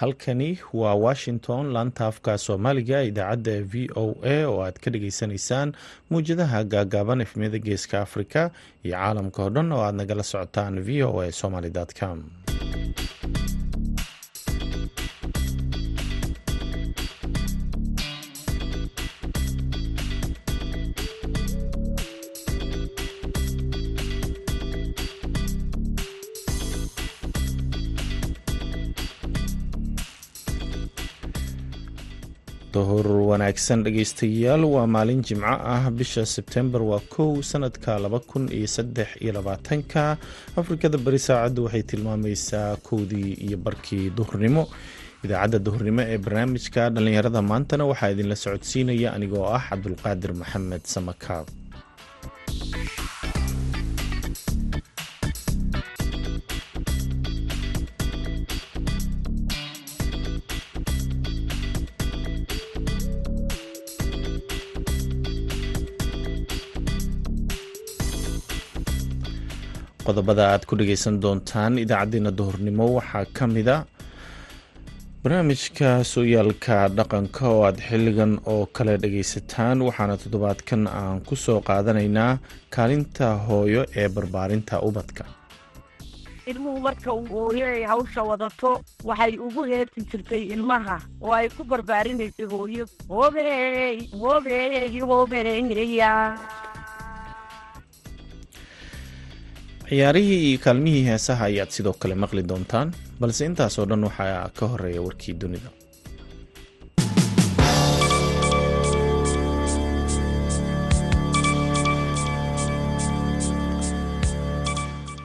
halkani waa washington laanta afka soomaaliga idaacadda v o a oo aad ka dhageysanaysaan muwjadaha gaagaaban efmiyada geeska afrika iyo caalamka oo dhan oo aad nagala socotaan v o a somaly com wanaagsan dhegeystayaal waa maalin jimco ah. Bisha sebtembar waa kow sanadka laba kun iyo saddex iyo labaatanka. Afrikada beri saacaddu waxay tilmaamaysaa kowdii iyo barkii duhurnimo. Idaacadda duhurnimo ee barnaamijka dhallinyarada maantana waxaa idinla socodsiinaya anigoo ah cabdulqaadir maxamed samakaab qodobada aad ku dhageysan doontaan idaacadeena duhurnimo waxaa ka mida barnaamijka sooyaalka dhaqanka oo aad xilligan oo kale dhageysataan waxaana toddobaadkan aan ku soo qaadanaynaa kaalinta hooyo ee barbaarinta ubadka. Ilmuhu marka uu hooyo ay hawsha wadato waxay ugu heesi jirtay ilmaha oo ay ku barbaarinaysay hooyo. Hoobey hoobey hoobeya ciyaarihii iyo kaalmihii heesaha ayaad sidoo kale maqli doontaan balse intaasoo dhan waxaa ka horreeya warkii dunida.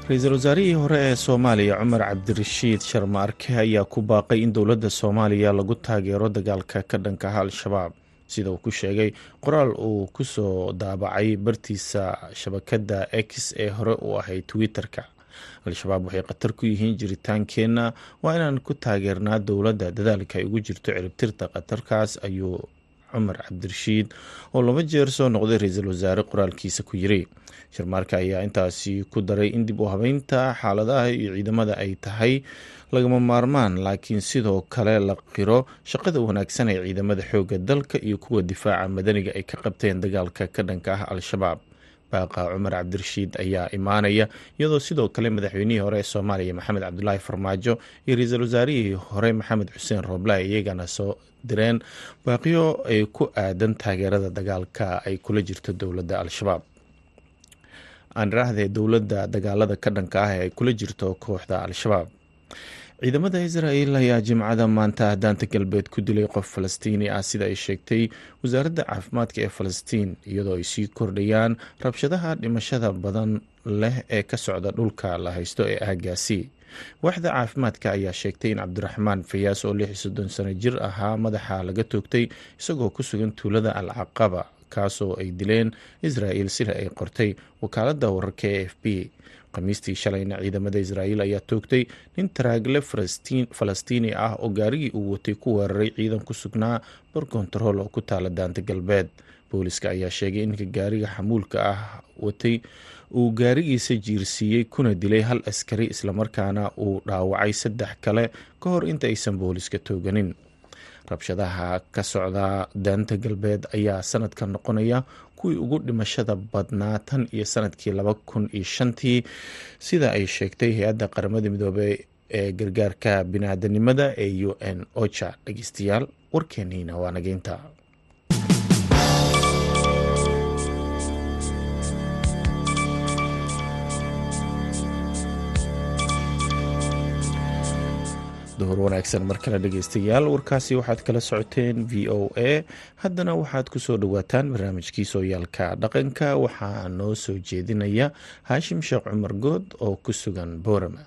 Ra'iisul wasaarihii hore ee soomaaliya cumar cabdirashiid sharmaarke ayaa ku baaqay in dowladda soomaaliya lagu taageero dagaalka ka dhankaha al-shabaab sida uu ku sheegay. Qoraal uu ku soo daabacay bartiisa shabakadda x ee hore u ahayd twitter-ka. Al-shabaab waxay khatar ku yihiin jiritaankeenna waa inaan ku taageernaa dowladda dadaalka ay ugu jirto ciribtirta khatarkaas ayuu cumar cabdirashiid oo laba jeer soo noqday ra'iisul wasaare qoraalkiisa ku yiri. Sharmaarka ayaa intaasi ku daray in dib u habeynta xaaladaha iyo ciidamada ay tahay lagama maarmaan laakiin sidoo kale la qiro shaqada wanaagsan ee ciidamada xoogga dalka iyo kuwa difaaca madaniga ay ka qabteen dagaalka ka dhanka ah al-shabaab baaqa cumar cabdirashiid ayaa imaanaya iyadoo sidoo kale madaxweynihii hore ee soomaaliya maxamed cabdulaahi farmaajo iyo ra'iisul wasaarihii hore maxamed xuseen rooble iyagana soo direen baaqiyo ay ku aadan taageerada dagaalka ay kula jirto dowladda al-shabaab. Aanraahdee dowladda dagaalada ka dhanka ah ee ay kula jirto kooxda al-shabaab ciidamada israel ayaa jimcada maanta daanta galbeed ku dilay qof falastiini ah sida ay sheegtay wasaaradda caafimaadka ee falastiin iyadoo ay sii kordhayaan rabshadaha dhimashada badan leh ee ka socda dhulka la haysto ee aagaasi waaxda caafimaadka ayaa sheegtay in cabdiraxmaan fayaas oo lix soddon sano jir ahaa madaxa laga toogtay isagoo ku sugan tuulada al caqaba kaasoo ay dileen israel sida ay qortay wakaaladda wararka e f b khamiistii shalayna ciidamada israa'iil ayaa toogtay nin taraagle falastiini ah oo gaarigii uu watay ku weeraray ciidan ku sugnaa bar kontarool oo ku taala daanta galbeed. Booliska ayaa sheegay in gaariga xamuulka ah watay uu gaarigiisa jiirsiiyey kuna dilay hal askari islamarkaana uu dhaawacay saddex kale ka hor inta aysan booliska tooganin. Rabshadaha ka socda daanta galbeed ayaa sanadka noqonaya kuwii ugu dhimashada badnaa tan iyo sannadkii laba kun iyo shantii sida ay sheegtay hay'adda qaramada midoobey ee gargaarka biniaadanimada ee u n ocha dhegeystayaal warkeeniina waa nageynta duhur wanaagsan. Mar kale dhegeystayaal warkaasi waxaad kala socoteen v o a. Haddana waxaad ku soo dhowaataan barnaamijkii sooyaalka dhaqanka. Waxaa noo soo jeedinaya haashim sheekh cumar good oo ku sugan boorama.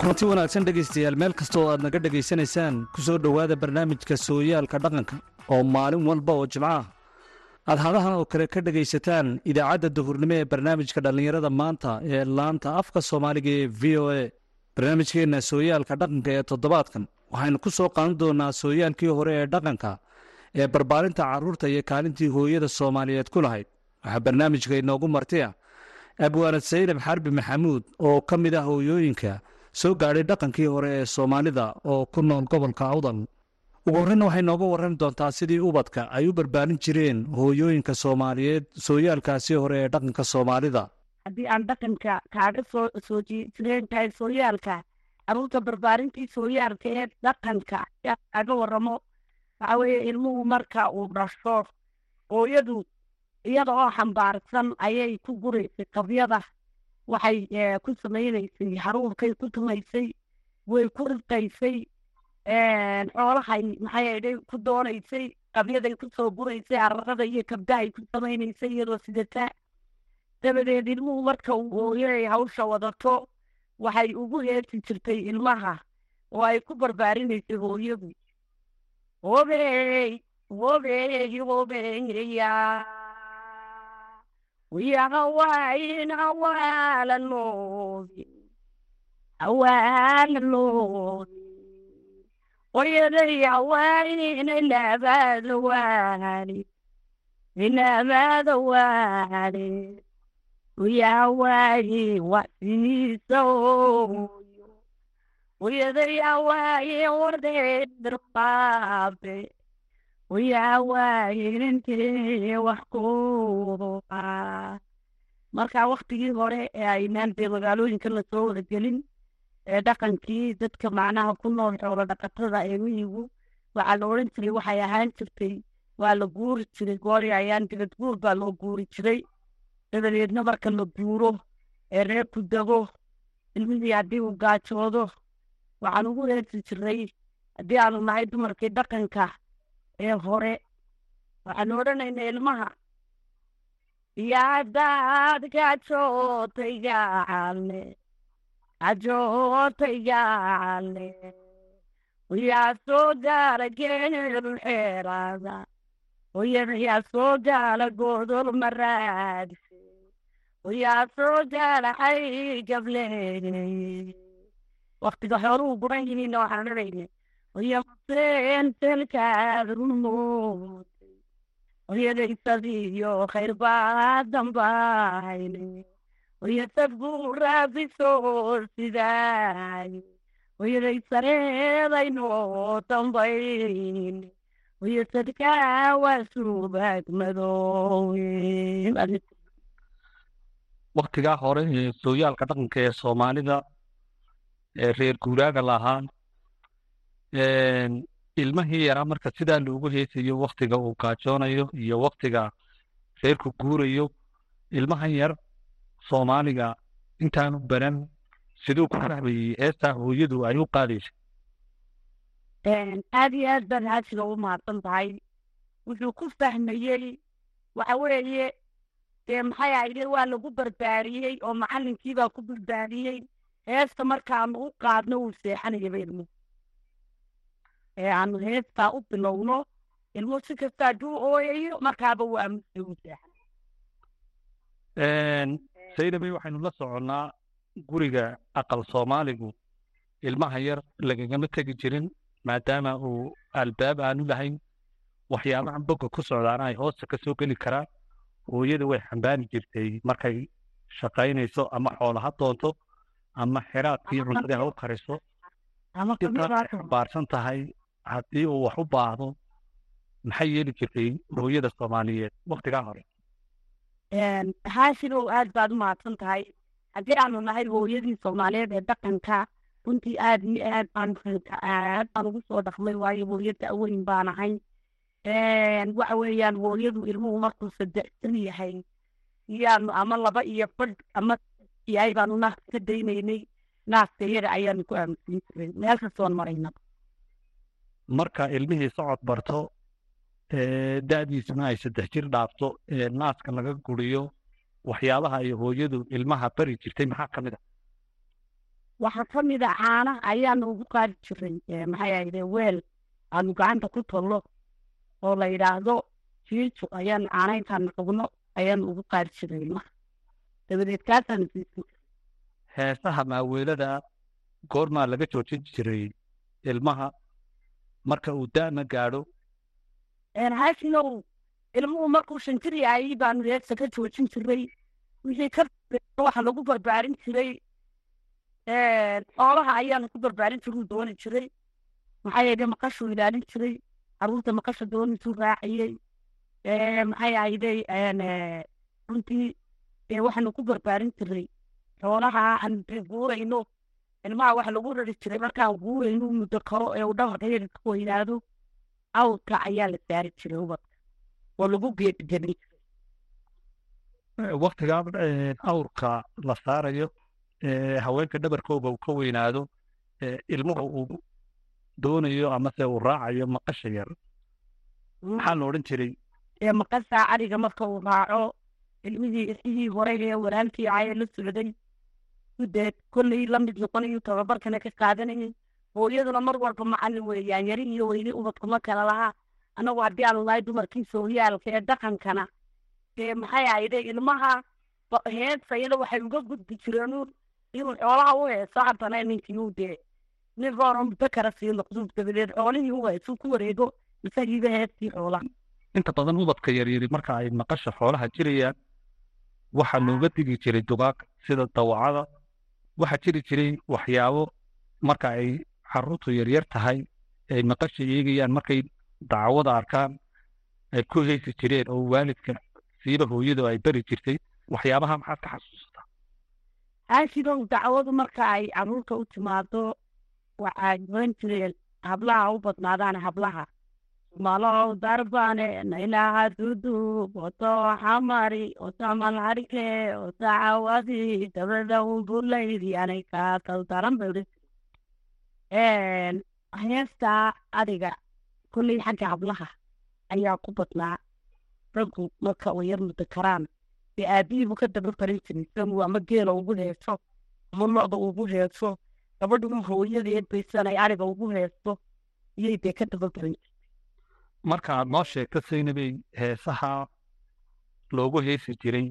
Kulanti wanaagsan dhegaystayaal meel kasta aad naga dhegaysanaysaan ku soo dhowaada barnaamijka sooyaalka dhaqanka oo maalin walba oo jimco ah aad hadahan oo kale ka dhegaysataan idaacadda duhurnimo ee barnaamijka dhallinyarada maanta ee laanta afka soomaaliga ee v o a. Barnaamijkeenna sooyaalka dhaqanka ee toddobaadkan waxaynu ku soo qaadan doonaa sooyaalkii hore ee dhaqanka ee barbaarinta carruurta iyo kaalintii hooyada soomaaliyeed ku lahayd. Waxaa barnaamijka inoogu marti ah abwaanad saynab xarbi maxamuud oo ka mid ah hooyooyinka soo gaadhay dhaqankii hore ee soomaalida oo ku nool gobolka awdal ugu horreyna waxay nooga warrami doontaa sidii ubadka ay u barbaarin jireen hooyooyinka soomaaliyeed sooyaalkaasi hore ee dhaqanka soomaalida. Haddii aan dhaqanka kaaga soo soo jiireen tahay sooyaalka carruurta barbaarintii sooyaalka ee dhaqanka kaaga waramo waxaa weeye ilmuhu marka uu dhasho hooyadu iyada oo xambaarsan ayay ku guraysay qabyada waxay ku samaynaysay haruurkay ku tumaysay way ku ridqaysay xoolahay maxay aydhay ku doonaysay qabyaday ku soo guraysay ararada iyo kabdahay ku samaynaysay iyadoo sidataa dabadeed ilmuhu marka uu hooyay hawsha wadato waxay ugu heesi jirtay ilmaha. Oo ay ku barbaarinaysay hooyadu. Hobey hobey hobeya wiyahawayn hawaalanoodi hawaalanoodi oyaday hawaayna labaada waali labaada waali uyawaaye wasiisa hooyo uyaday awaaye wadeedirqaabe uyawaaye intee wax kuuqa marka waktigii hore ee aynaan dee magaalooyinka la soo wadagelin ee dhaqankii dadka macnaha ku nool xoolo dhaqatada ee waxaa la odhan jiray waxay ahaan jirtay. Waa la guuri jiray goori ayaan dibad guur baa loo guuri jiray. Dabadeedna marka la guuro ee reerku dego ilmihii haddii uu gaajoodo waxaan ugu heesi jiray. Haddii aanu nahay dumarkii dhaqanka ee hore waxaan odhanayna ilmaha. Yaadaad gajootay gacale gajootay gacale yaa soo gaara geel xeerada yaa soo gaala godol maraadse yaa soo gaala xay gableene waktiga xooluhu guran yihiinna waxaan odhanayna oyamaseen selkaad rumootay oyadaysadiyo khayr baa dambaayne oyasadbuu raabisoo sidaay oyaday sareedaynoo dambayne oyasadkaa waa suubaag madoowe waktigaa hore sooyaalka dhaqanka ee soomaalida ee reer guuraaga lahaa ilmahii yaraa marka sidaa loogu heesayo waktiga uu gaajoonayo iyo waktiga reerku guurayo ilmahan yar soomaaliga intaanu baran siduu ku fahmayey heestaa hooyadu ay u qaadaysa aad iyo aad baad haasiga u mahadsan tahay. Wuxuu ku fahmayey waxa weeye dee maxay ahayde waa lagu barbaariyey oo macalinkiibaa ku barbaariyey. Heesta markaanu u qaadno uu seexanayaba ilmuhu ee aanu heestaa u bilowno ilmuhu si kasta hadduu ooyayo markaaba waa muse saydabay waxaynu la soconnaa guriga aqal soomaaligu ilmaha yar lagagama tegi jirin maadaama uu albaab aanu lahayn waxyaabaha boga ku socdaana ay hoosta ka soo geli karaan. Hooyada way xambaari jirtay markay shaqaynayso ama xoola ha doonto ama xeraadkii cuntadii ha u kariso. Xambaarsan tahay haddii uu wax u baahdo maxay yeeli jirtay hooyada soomaaliyeed? Waktigaa hore haashinow aad baad u mahadsan tahay. Haddii aanu nahay hooyadii soomaaliyeed ee dhaqanka runtii aad iyo aad baan aad baan ugu soo dhaqmay waayo hooyada aweyn baan ahay. Waxa weeyaan hooyadu ilmuhu markuu sadexsan yahay iyaanu ama laba iyo fadh ama yahay baanu naaska ka daynaynay naaska iyada ayaanu ku aamusiin jiray. Meel kastoon maraynaba marka ilmihii socod barto da-diisuna ay saddex jir dhaafto ee naaska laga guriyo waxyaabaha ay hooyadu ilmaha bari jirtay maxaa ka mid a waxaa ka mid a caana ayaanu ugu qaadi jiray maxay ahayde weel aanu gacanta ku tollo oo la yidhaahdo jiijo ayaanu caana intaanu qabno ayaanu ugu qaadi jiray ilmaha dabadeed kaasaanu siisin heesaha maaweelada goormaa laga joojin jiray ilmaha marka uu da'na gaadho haashinow ilmuhu markuu shan jir yahay baanu heesta ka joojin jiray wixii ka waxa lagu barbaarin jiray xoolaha ayaanu ku barbaarin jiruu dooni jiray maxaa yeele maqashuu ilaalin jiray carruurta maqasha doonituu raaciyey maxay ahayday runtii waxaanu ku barbaarin jiray xoolaha aan guurayno ilmaha waxa lagu rari jiray markaan guurayno muddo karo ee uu dhabarka yar ka weynaado awrka ayaa la saari jiray ubadka oo lagu geedgelin waktigaa awrka la saarayo haweenka dhabarkooga uu ka weynaado ilmuhu uu doonayo amase uu raacayo maqasha yar maxaa la odhan jiray ee maqasaa ariga marka uu raaco ilmihii isihii hore ee walaalkii ahaye la socday gudeed kolley la mid noqonayo tababarkana ka qaadanayay hooyaduna mar walba macallin weeyaan yari iyo weyne ubadkuma kala lahaa. Annagu haddii aanu nahay dumarkii sooyaalka ee dhaqankana ee maxay ahayde ilmaha heesayana waxay uga gudbi jireen inuu xoolaha u heeso haddana ninkii uu dee nin rooro muddo sii noqdu dabadeed xoolihii u heesuu ku wareego isagiiba heestii xoolaha inta badan ubadka yaryari marka ay maqasha xoolaha jirayaan waxaa looga digi jiray dugaag sida dawacada waxaa jiri jiray waxyaabo marka ay caruurtu yaryar tahay ay maqasha eegayaan markay dacwada arkaan ay ku heysi jireen oo waalidka siiba hooyadu ay bari jirtay waxyaabaha maxaad ka xasuusataa haashidow dacwadu marka ay carruurta u timaado waxaa oran jireen hablaha u badnaadaan hablaha. Malow darbane nailaha dudub oto xamari otamal harike ota cawadi dabada ubulaydi anay ka taldaran bay heestaa adiga kolley xagga hablaha ayaa ku badnaa raggu marka uu yar muddo karaan. Dee aabihiibu ka daba farin jiray samu ama geela ugu heeso ama locda ugu heeso gabadhuma hooyadeed baysanay ariga ugu heeso iyay dee ka daba farin jirtay marka aad noo sheegto saynabey heesaha loogu heesi jiray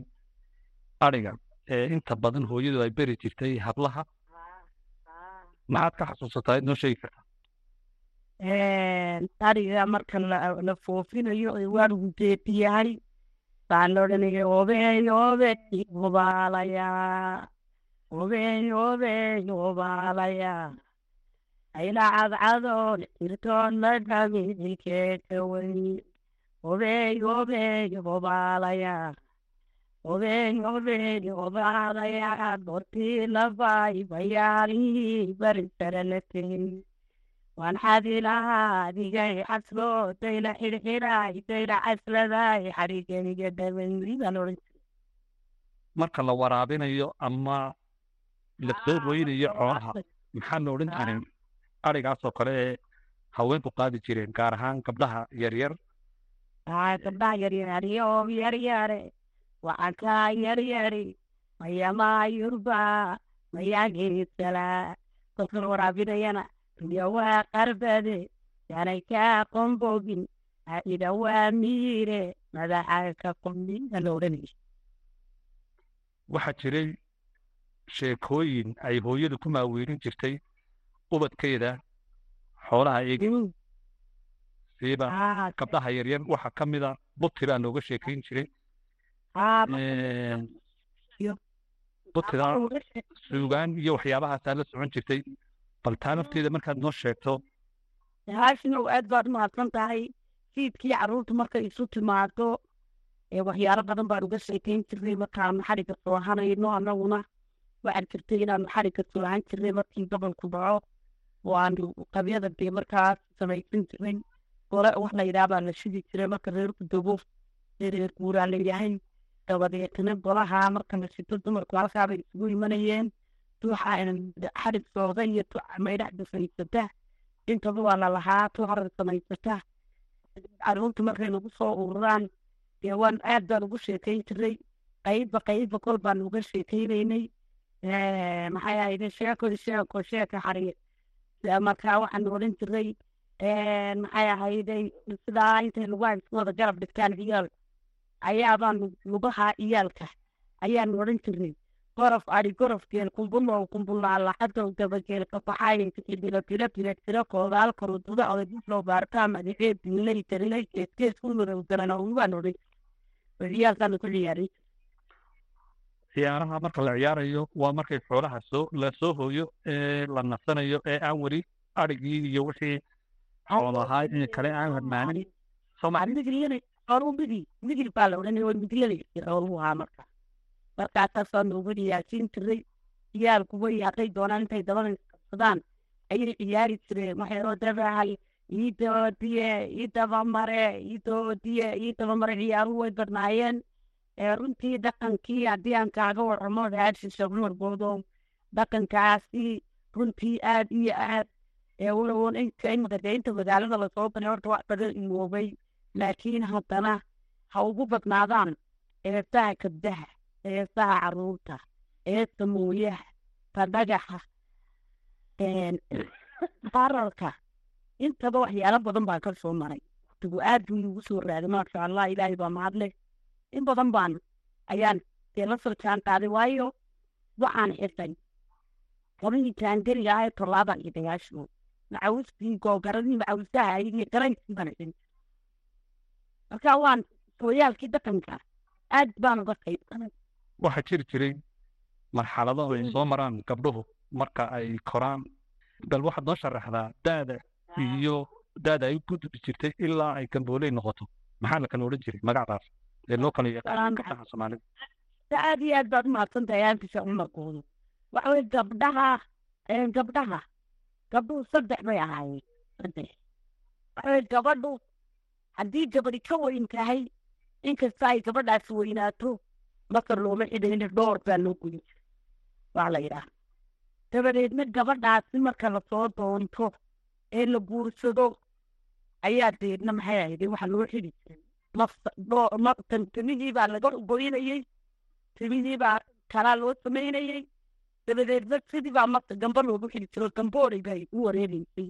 adhiga ee inta badan hooyadu ay beri jirtay hablaha maxaad ka xasuusataa id noo sheegi kartaa ariga marka la foofinayo ee waaligu deebiyahay baan la odhanaya obeey obeey obaalaya obeey obeey obaalaya ayla cadcadoon irtoon la dhaminikeekaway obeey obeey obaalaya obeey obeey obaalaya dortii labay bayaalii barisara la tegey waan xadilahaa xaslo dayla casladay odhan marka la waraabinayo ama la soo goynayo xoolaha maxaa la odhan jiray adhigaasoo kale ee haweenku qaadi jireen gaar ahaan gabdhaha yaryar. Aa gabdhaha yaryaryo yaryare wacankaa yaryari mayamaa yurba mayaa waraabinayana idawaa qarbade yanay kaa qombogin idawaa miire madaxa ka waxaa jiray sheekooyin ay hooyadu ku maaweelin jirtay ubadkeeda xoolaha eegi siiba gabdhaha yaryar waxaa ka mida buti baa looga sheekayn jiray butida suugaan iyo waxyaabahaasaa la socon jirtay bal taa nafteeda markaad noo sheegto haashinow aad baad umahadsan tahay fiidkii carruurta markay isu timaado waxyaalo badan baan uga sheekayn jirnay markaanu xariga soo hanayno annaguna waxaad jirtay inaanu xariga soo han jirnay markii gobolku dhaco oo aanu qabyada dee markaas samaysan jirnay gole wax la yidhaha baa la shidi jiray marka reerku dego ee reer guuraa la yahay dabadeetna golaha marka la shito dumarku halkaabay isugu imanayeen. Tuuxa xarig sooga iyo maydhaxda samaysata intaba waa lalahaa tu harar samaysata. Caruurta markay nagu soo ururaan waan aad baan ugu sheekayn jiray qaybba qaybba kol baan uga sheekaynaynay. Maxay ahayde sheeko sheeko sheeka xariir markaa waxaan odhan jiray maxay ahayde sidaa intay lugaha isku wada garab dhigtaan ciyaal ayaabaan lugaha iyaalka ayaan odhan jirnay. Gorof ari gorofkeel kumbulow kumbulaala xadow dabageel kabaxaayay bilo bilo bilo tiro koodaal karududa odadiflow baartaa madaxeed dilay tarilay geesgees ku madow daran oo waan odhan ciyaalkaana ku ciyaaray ciyaaraha marka la ciyaarayo waa markay xoolaha soo la soo hooyo ee la nasanayo ee aan weli adhigii iyo wixii xoolahaa kale aan hadmaanin soomaali midilyana xooluu midi midil baa ayay ciyaari jireen waxayoo dabaal ii dabadiye ii dabamare ii dabamare ciyaaruhu way badnaayeen runtii dhaqankii haddii aan kaaga waramo runtii aad iyo aad inta horta wax badan iwoobay laakiin haddana ha ugu badnaadaan eesaha kabdaha eesaha carruurta eesa mooyaha ta dhagaxa qararka intaba waxyaalo badan baan ka soo maray watigu aad buu igu soo raaday maasha allah ilaahay baa mahadleh in badan baan ayaan dee la soo jaan qaaday waayo waxaan xirtay labadii jaangariga ah ee tolaada iyo dagaashoo macawustii googaradii macawisaha iyo garankii baan xidhin marka waan sooyaalkii dhaqanka aad baan uga qayb waxaa jiri jiray marxalado ay soo maraan gabdhuhu marka ay koraan. Bal waxaad noo sharaxdaa daada iyo daada ay u gudbi jirtay ilaa ay gambooley noqoto. Maxaa la kala odhan jiray magacdaas ee loo kala yaqaan gabdhaha soomaalida aad iyo aad baad umahadsan tahay aantisha umarkoodu waxa weye gabdhaha gabdhaha gabdhuhu saddex bay ahaayeen. Saddex. Waxa weye gabadhu haddii gabadhi ka weyn tahay inkasta ay gabadhaas weynaato marka looma xidhayna dhoor baa loo jira waa la yidhaha dabadeedna gabadhaasi marka la soo doonto ee la guursado ayaa deedna maxay ahayd waxa loo xidhi jiray. Timihii baa laga goynayey timihii baa kalaa loo samaynayey dabadeedna sidii baa marka gamba loogu xidhi jiro gambooray bay u wareegaysay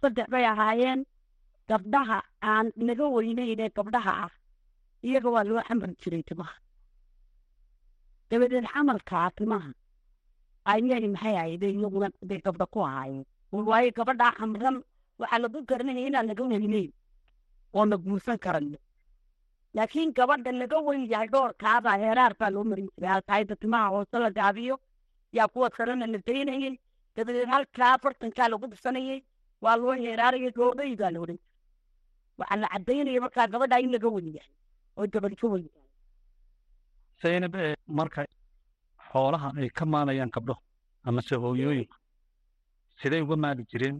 saddex bay ahaayeen gabdhaha aan naga weynayn ee gabdhaha ah iyaga waa loo xamari jiray timaha. Dabadeed xamarkaa timaha ayay maxay ahayd iyaguna bay gabdha ku ahaayeen. Waayo gabadhaa xamran waxaa lagu garanaya inaan laga weyneyn oo la guursan karayo laakiin gabadha laga weyn yahay dhoorkaada heeraar baa loo marin jiray. Halkaayda timaha hoose la gaabiyo yaa kuwa kalena la daynayey dabadeed halkaa bartankaa lagu dhisanayey waa loo heeraaraya goobay baa la odhan jiray waxaa la cadaynaya markaa gabadha in laga yahay oo gabadh ka yahay zaynab ee marka xoolaha ay ka maalayaan gabdho amase hooyooyinku siday uga maali jireen?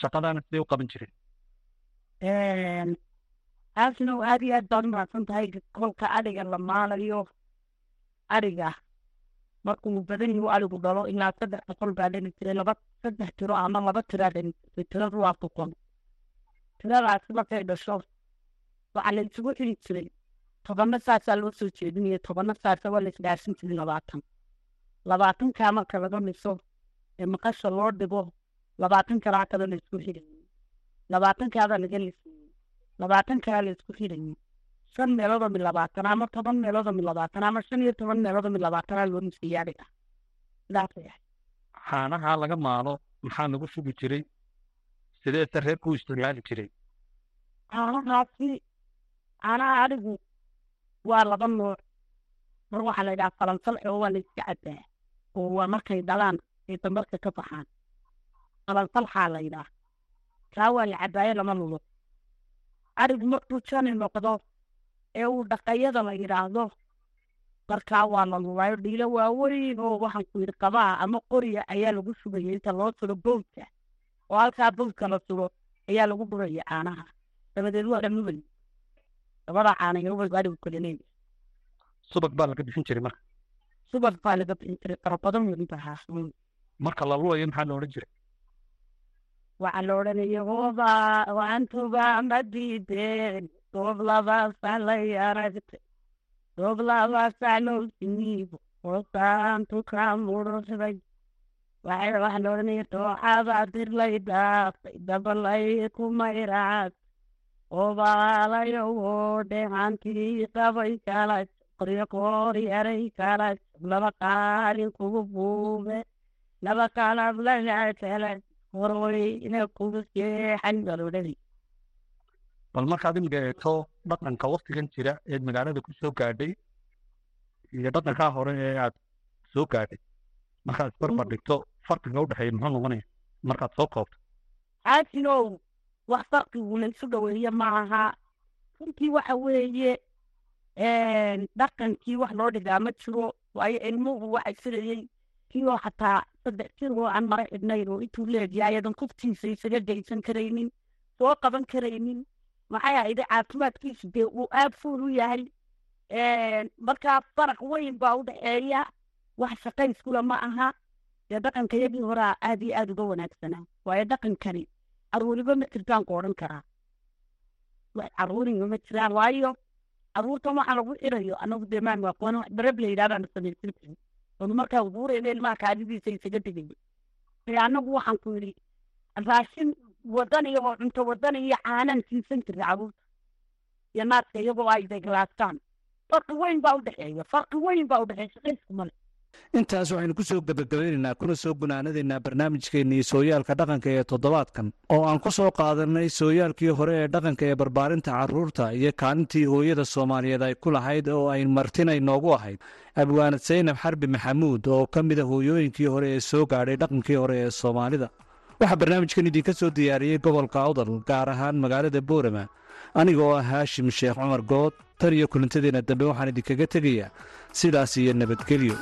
Shaqadaana siday u qaban jireen? Aasnow aad iyo aad baad umahadsan tahay kolka adhiga la maalayo. Adhiga markuu badan yahu adhigu dhalo ilaa saddex boqol baa dhali jiray laba saddex tiro ama laba tiraa dhali jirtay tiradu waa boqol tiradaasi markay dhasho waxaa la xiri jiray tobanna saasaa loo soo jeedinaya tobanna saasa waa la isdhaafsin jiray labaatan labaatankaa marka laga miso ee maqasha loo dhigo labaatan kalaa kale la isku xidhayay labaatankaabaa laga lisayey labaatankaa la isku xidhayay shan meeloodoo labaatan ama toban meeloodoo mid labaatan ama shan iyo toban meeloodoo mid loo ahayd xaanaha laga maalo maxaa lagu sugi jiray sideese reerku u isticmaali jiray caanahaasi caanaha adhigu waa laba nooc mar waxaa la yidhaha falansalxi oo waa la iska cabbaa oo waa markay dhalaan ay dambarka ka baxaan falansalxaa la yidhaha kaa waa la cabbaayo lama lulo adhigu markuu jani noqdo ee uu dhaqayada la yidhaahdo markaa waa la lulaayo dhiilo waaweyn oo waxaan ku yidhi qabaha ama qoriya ayaa lagu sugaya inta loo sugo bowdka oo halkaa bowdka la sugo ayaa lagu guraya caanaha. Dabadeed waa dhamubay labada caana kala leeyahay subag baa laga bixin jiray marka. Subag baa laga bixin jiray fara badan marka la lulayo maxaa la odhan jiray? Waxaa la odhanaya hooba waantuba ma diideen. Goob labaasaa lay aragtay goob labaasaa loo siniibo hoosaantu ka waxay waxaa la odhanaya dooxada dirlay dhaafay dabalay kumayraad obaalayo oo dheehantii qabay kala qoryo koori eray kala laba qaalin kugu buube laba qalab lagaatala horoy ina kugu jeexan galodhadi bal markaad imiga eegto dhaqanka waktigan jira eed magaalada ku soo gaadhay iyo dhaqankaa hore ee aad soo gaadhay markaad isbarbar dhigto farqiga dhexeeya muxuu noqonaya? Markaad soo koobto. Caasinow wax farqigu la isu dhoweeye maaha runtii waxa weeye dhaqankii wax loo dhigaa ma jiro waayo ilmuhu waxa filayey kioo xataa saddex jir oo aan mara xidhnayn oo intuu leegyahay ayadan kuftiisa isaga geysan karaynin soo qaban karaynin. Maxay ahayde caafimaadkiisu dee uu aad fuul u yahay? Markaa faraq weyn baa u dhexeeya wax shaqayskula ma aha dee dhaqanka yagii horaa aad iyo aad uga wanaagsanaa waayo dhaqankani caruuriba ma jirtaan ku odhan karaa wax caruuriga ma jiraan waayo caruurtan waxaa lagu xirayo anagu dee maan waaqoona wax la yidhahdaa na samaysan jirin onu markaa guurayna ilmaha kaadidiisa isaga dhigay ee anagu waxaan ku yidhi raashin wadaniya oo cunto wadaniya caanaan siisan jiray carruurta iyo naadka iyagoo ay deglaastaan farqi weyn baa u dhexeeya farqi weyn baa u dhexeeya shaqaysku male intaas waxaynu ku soo gebagabeynaynaa kuna soo gunaanadaynaa barnaamijkeennii sooyaalka dhaqanka ee toddobaadkan oo aan ku soo qaadanay sooyaalkii hore ee dhaqanka ee barbaarinta carruurta iyo kaalintii hooyada soomaaliyeed ay ku lahayd oo ay martinay noogu ahayd. Abwaanad saynab xarbi maxamuud oo ka mida hooyooyinkii hore ee soo gaadhay dhaqankii hore ee soomaalida. Waxaa barnaamijkan idinka soo diyaariyey gobolka awdal gaar ahaan magaalada boorama. Anigoo ah haashim sheekh cumar good tan iyo kulantadeena dambe waxaan idinkaga tegayaa sidaas iyo nabadgelyo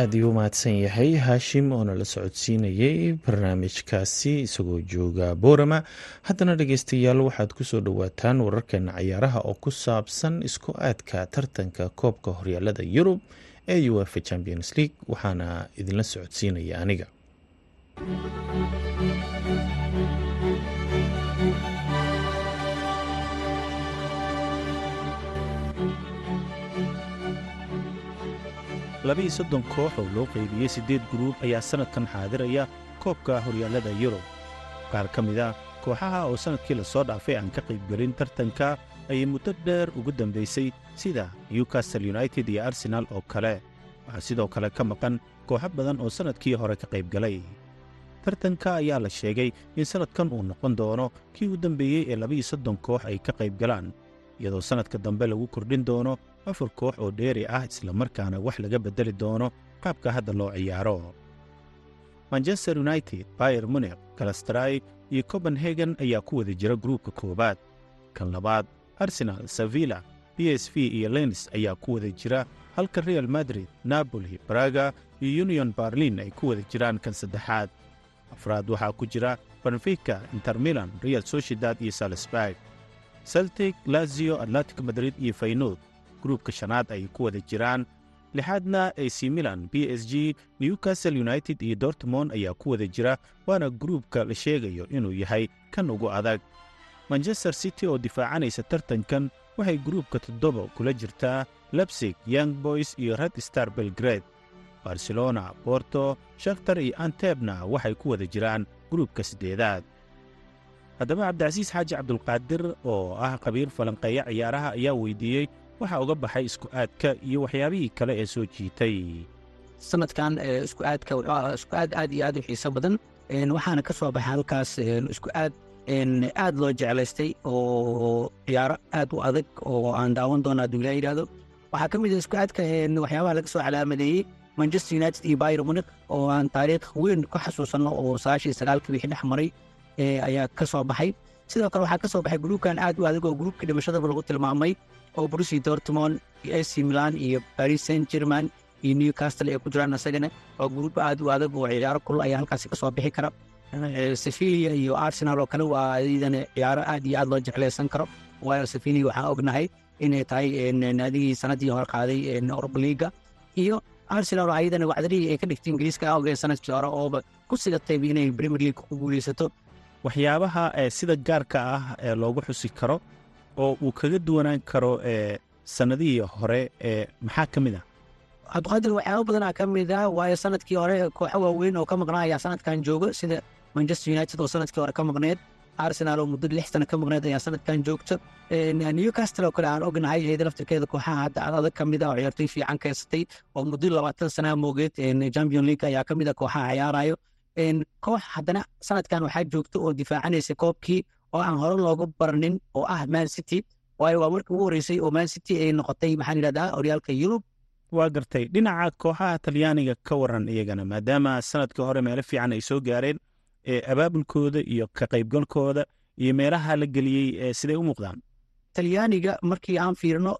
aad iyuu mahadsan yahay haashim oo nala socodsiinayay barnaamijkaasi isagoo jooga boorama. Haddana dhegeystayaal waxaad ku soo dhowaataan wararkeena cayaaraha oo ku saabsan isku aadka tartanka koobka horyaalada yurub ee uefa champions league waxaana idinla socodsiinaya aniga labiiyo soddon koox oo loo qaybiyey siddeed guruub ayaa sannadkan xaadiraya koobka horyaalada yurub. Qaar ka mid a kooxaha oo sannadkii la soo dhaafay aan ka qaybgelin tartanka ayay muddo dheer ugu dambaysay sida newcastle united iyo arsenaal oo kale. Waxaa sidoo kale ka maqan kooxo badan oo sannadkii hore ka qaybgalay tartanka ayaa la sheegay in sannadkan uu noqon doono kii u dambeeyey ee labiiyo soddon koox ay ka qaybgalaan iyadoo sannadka dambe lagu kordhin doono afar koox oo dheeri ah islamarkaana wax laga beddeli doono qaabka hadda loo ciyaaro. Manchester united bayer munik kalastray iyo copenhagen ayaa ku wada jira gruubka koowaad. Kan labaad arsenal sevilla b s v iyo lens ayaa ku wada jira halka real madrid napoli braga iyo union barlin ay ku wada jiraan kan saddexaad. Afraad waxaa ku jira benfica inter milan real sociedad iyo salisburg celtic lazio atlantic madrid iyo faynood gruubka shanaad ay ku wada jiraan. Lixaadna ac milan b s g newcastle united iyo dortmond ayaa ku wada jira waana gruubka la sheegayo inuu yahay kan ugu adag. Manchester city oo difaacanaysa tartankan waxay gruubka toddoba kula jirtaa lebsig young boys iyo red star belgrade. Barcelona borto shakhtar iyo antebna waxay ku wada jiraan gruubka siddeedaad. Haddaba cabdicasiis xaaji cabdulqaadir oo ah khabiir falanqeeya ciyaaraha ayaa weydiiyey waxaa uga baxay isku aadka iyo waxyaabihii kale ee soo jiitay. Sanadkan isku aadka isku aad aad iyo aad u xiiso badan. Waxaana ka soo baxay halkaas isku aad aad loo jeclaystay oo ciyaaro aad u adag oo aan daawan doona hadduu ilaa waxaa ka mid ah isku aadka waxyaabaha laga soo calaamadeeyey manchester united iyo bayr munik oo aan taariikh weyn ku xasuusanno oo sagaashii sagaalkii wixii dhex maray ayaa ka soo baxay. Sidoo kale waxaa ka soo baxay gruubkan aad u adag oo gruubkii dhimashadaba lagu tilmaamay oo brusi dortmond iyo ac milan iyo paris saint german iyo newcastle ay ku jiraan isagana oo gruub aad u adag oo ciyaaro kulul ayaa halkaasi ka soo bixi kara sevilia iyo arsenal oo kale waa iyadana ciyaaro aad iyo aad loo jeclaysan karo waayo sevilia waxaan ognahay inay tahay naadigii sanadii hore qaaday europa liiga iyo arsenal ayadana wacdarihii ay ka dhigtay ingiriiska awgeed sannadkii hore ooba ku sigatay inay premier league ku waxyaabaha sida gaarka ah ee loogu xusi karo oo uu kaga duwanaan karo ee sannadihii hore maxaa ka mid ah? Cabdiqaadir waxyaaba badanaa ka mid ah waayo sannadkii hore kooxo waaweyn oo ka maqnaa ayaa sanadkan jooga sida manchester united oo sannadkii hore ka maqneed arsenal oo muddo lix sano ka maqneed ayaa sanadkan joogto newcastle oo kale aan ognahay iyada laftirkeeda kooxaha hadda adag ka mid ah oo ciyaartoy fiican keysatay oo muddo labaatan sanaa moogeed champion league ayaa ka mid ah kooxaha ciyaarayo. Koox haddana sanadkan waxaa joogta oo difaacanaysa koobkii oo aan hore loogu baranin oo ah man city. Waayo waa markii ugu horreysay oo man city ay noqotay maxaan yidhahdaa horyaalka yurub. Waa gartay dhinaca kooxaha talyaaniga ka waran iyagana maadaama sannadkii hore meelo fiican ay soo gaareen abaabulkooda iyo ka qaybgalkooda iyo meelaha la geliyey siday u muuqdaan. Talyaaniga markii aan fiirno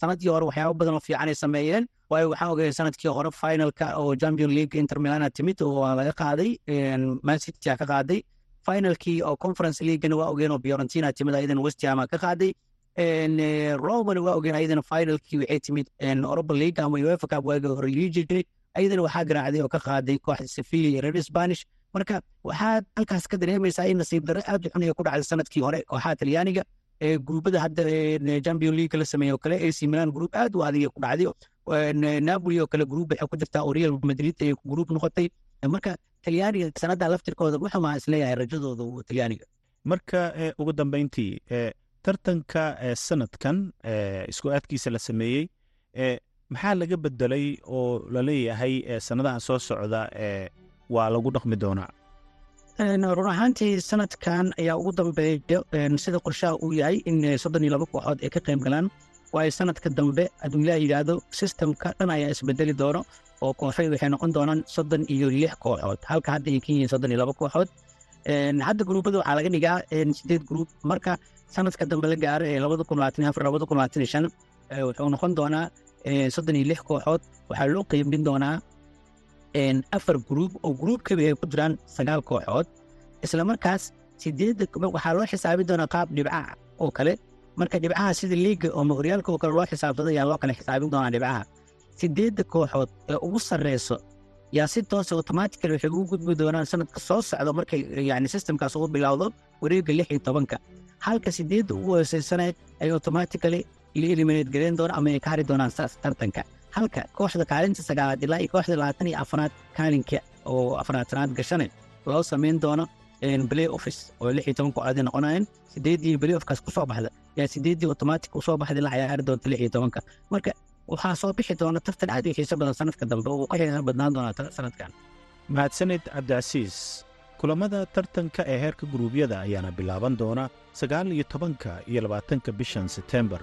sannadkii hore waxyaaba badan oo fiican ay sameeyeen. Waayo waxaan ogaya sannadkii hore finalka oo champion league inter milana timid oo laga qaaday man city ka qaaday finalkii oo conference leaguena waa ogeen oo fiorentina timid ayadan westham ka qaaday. Romana waa ogeen ayadana finalkii waxay timid europa league ama uefa cup waaga hore lii ayadana waxaa garaacday oo ka qaaday kooxda sevilla iyo reer spanish. Marka waxaad halkaas ka dareemaysaa in nasiib darre aad u xun ku dhacday sannadkii hore kooxaha talyaaniga ee gruubada hadda champion league la sameeye oo kale ac milan gruub aad u adag ku dhacday. Napoli oo kale gruub waxay ku jirtaa oo real madrid ay gruub noqotay. Marka talyaaniga sanada laftirkooda wuxumaa is leeyahay rajadooda talyaaniga marka ugu dambeyntii tartanka sanadkan isku aadkiisa la sameeyey maxaa laga bedelay oo la leeyahay sanadaha soo socda waa lagu dhaqmi doonaa? Run ahaantii sanadkan ayaa ugu dambeeya sida qorshaha uu yahay in soddon iyo laba kooxood ay ka qayb galaan waayo sanadka dambe hadduu ilaah yidhaahdo sistemka dhan ayaa isbedeli doono oo kooxoy waxay noqon doonaan soddon iyo lix kooxood halka hadda ay ka yihiin soddon iyo laba kooxood hadda gruubada waxaa laga dhigaa sideed gruub marka sanadka dambe la gaaro ee labada kun labaatan afar labada kun labaatan shan wuxuu noqon doonaa soddon iyo lix kooxood waxaa loo qeybin doonaa afar gruub oo gruub kabi ay ku jiraan sagaal kooxood isla markaas sideedda waxaa loo xisaabi doonaa qaab dhibcaha oo kale marka dhibcaha sida liiga oo horyaalka oo kale loo xisaabsado ayaa loo kale xisaabin doonaa dhibcaha sideedda kooxood ee ugu sarreyso yaa si toosa automatically waxay ugu gudbi doonaan sanadka soo socdo markay yani systemkaas ugu bilowdo wareegga lix iyo tobanka. Halka sideedda ugu hooseysana ay automatically la eliminate gareyn doona ama ay ka hari doonaan tartanka. Halka kooxda kaalinta sagaalaad ilaa iyo kooxda labaatan iyo afraad kaalinka oo afraatanaad gashane loo samayn doono play office oo lix iyo toban kooxood noqonayeen sideeddii offkaas ku baxda. Yaa sideeddii automatic u soo baxday la ciyaari doonta lix iyo tobanka. Marka waxaa soo bixi doona tartan aad u xiiso badan sanadka dambe oo ka xiiso badnaan doona sanadkan mahadsanid cabdicasiis kulamada tartanka ee heerka guruubyada ayaana bilaaban doona sagaal iyo tobanka iyo labaatanka bishan setembar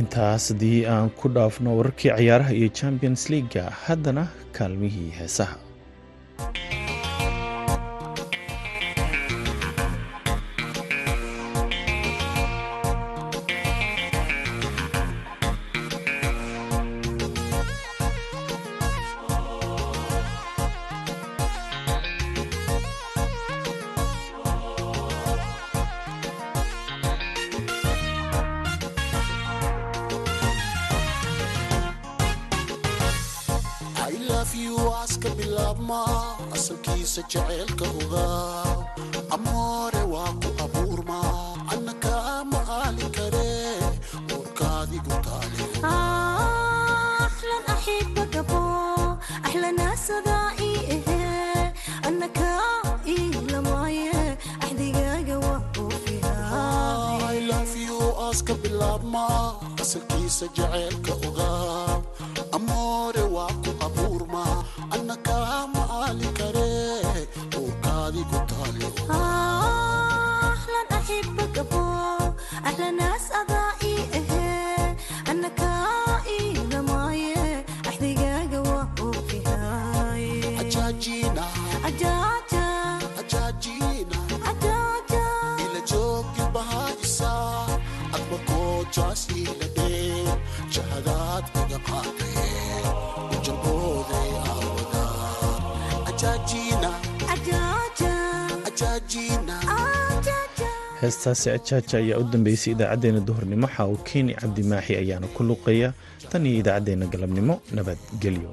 intaas haddii aan ku dhaafno wararkii ciyaaraha iyo champions leaga haddana kaalmihii heesaha aab ma asalkiisa jaceylka ogaab heestaasi ajaaja ayaa u dambeysay idaacaddeenna duhurnimo xaawo keeni cabdimaaxi ayaana ku luqaya tan iyo idaacaddeenna galabnimo nabadgelyo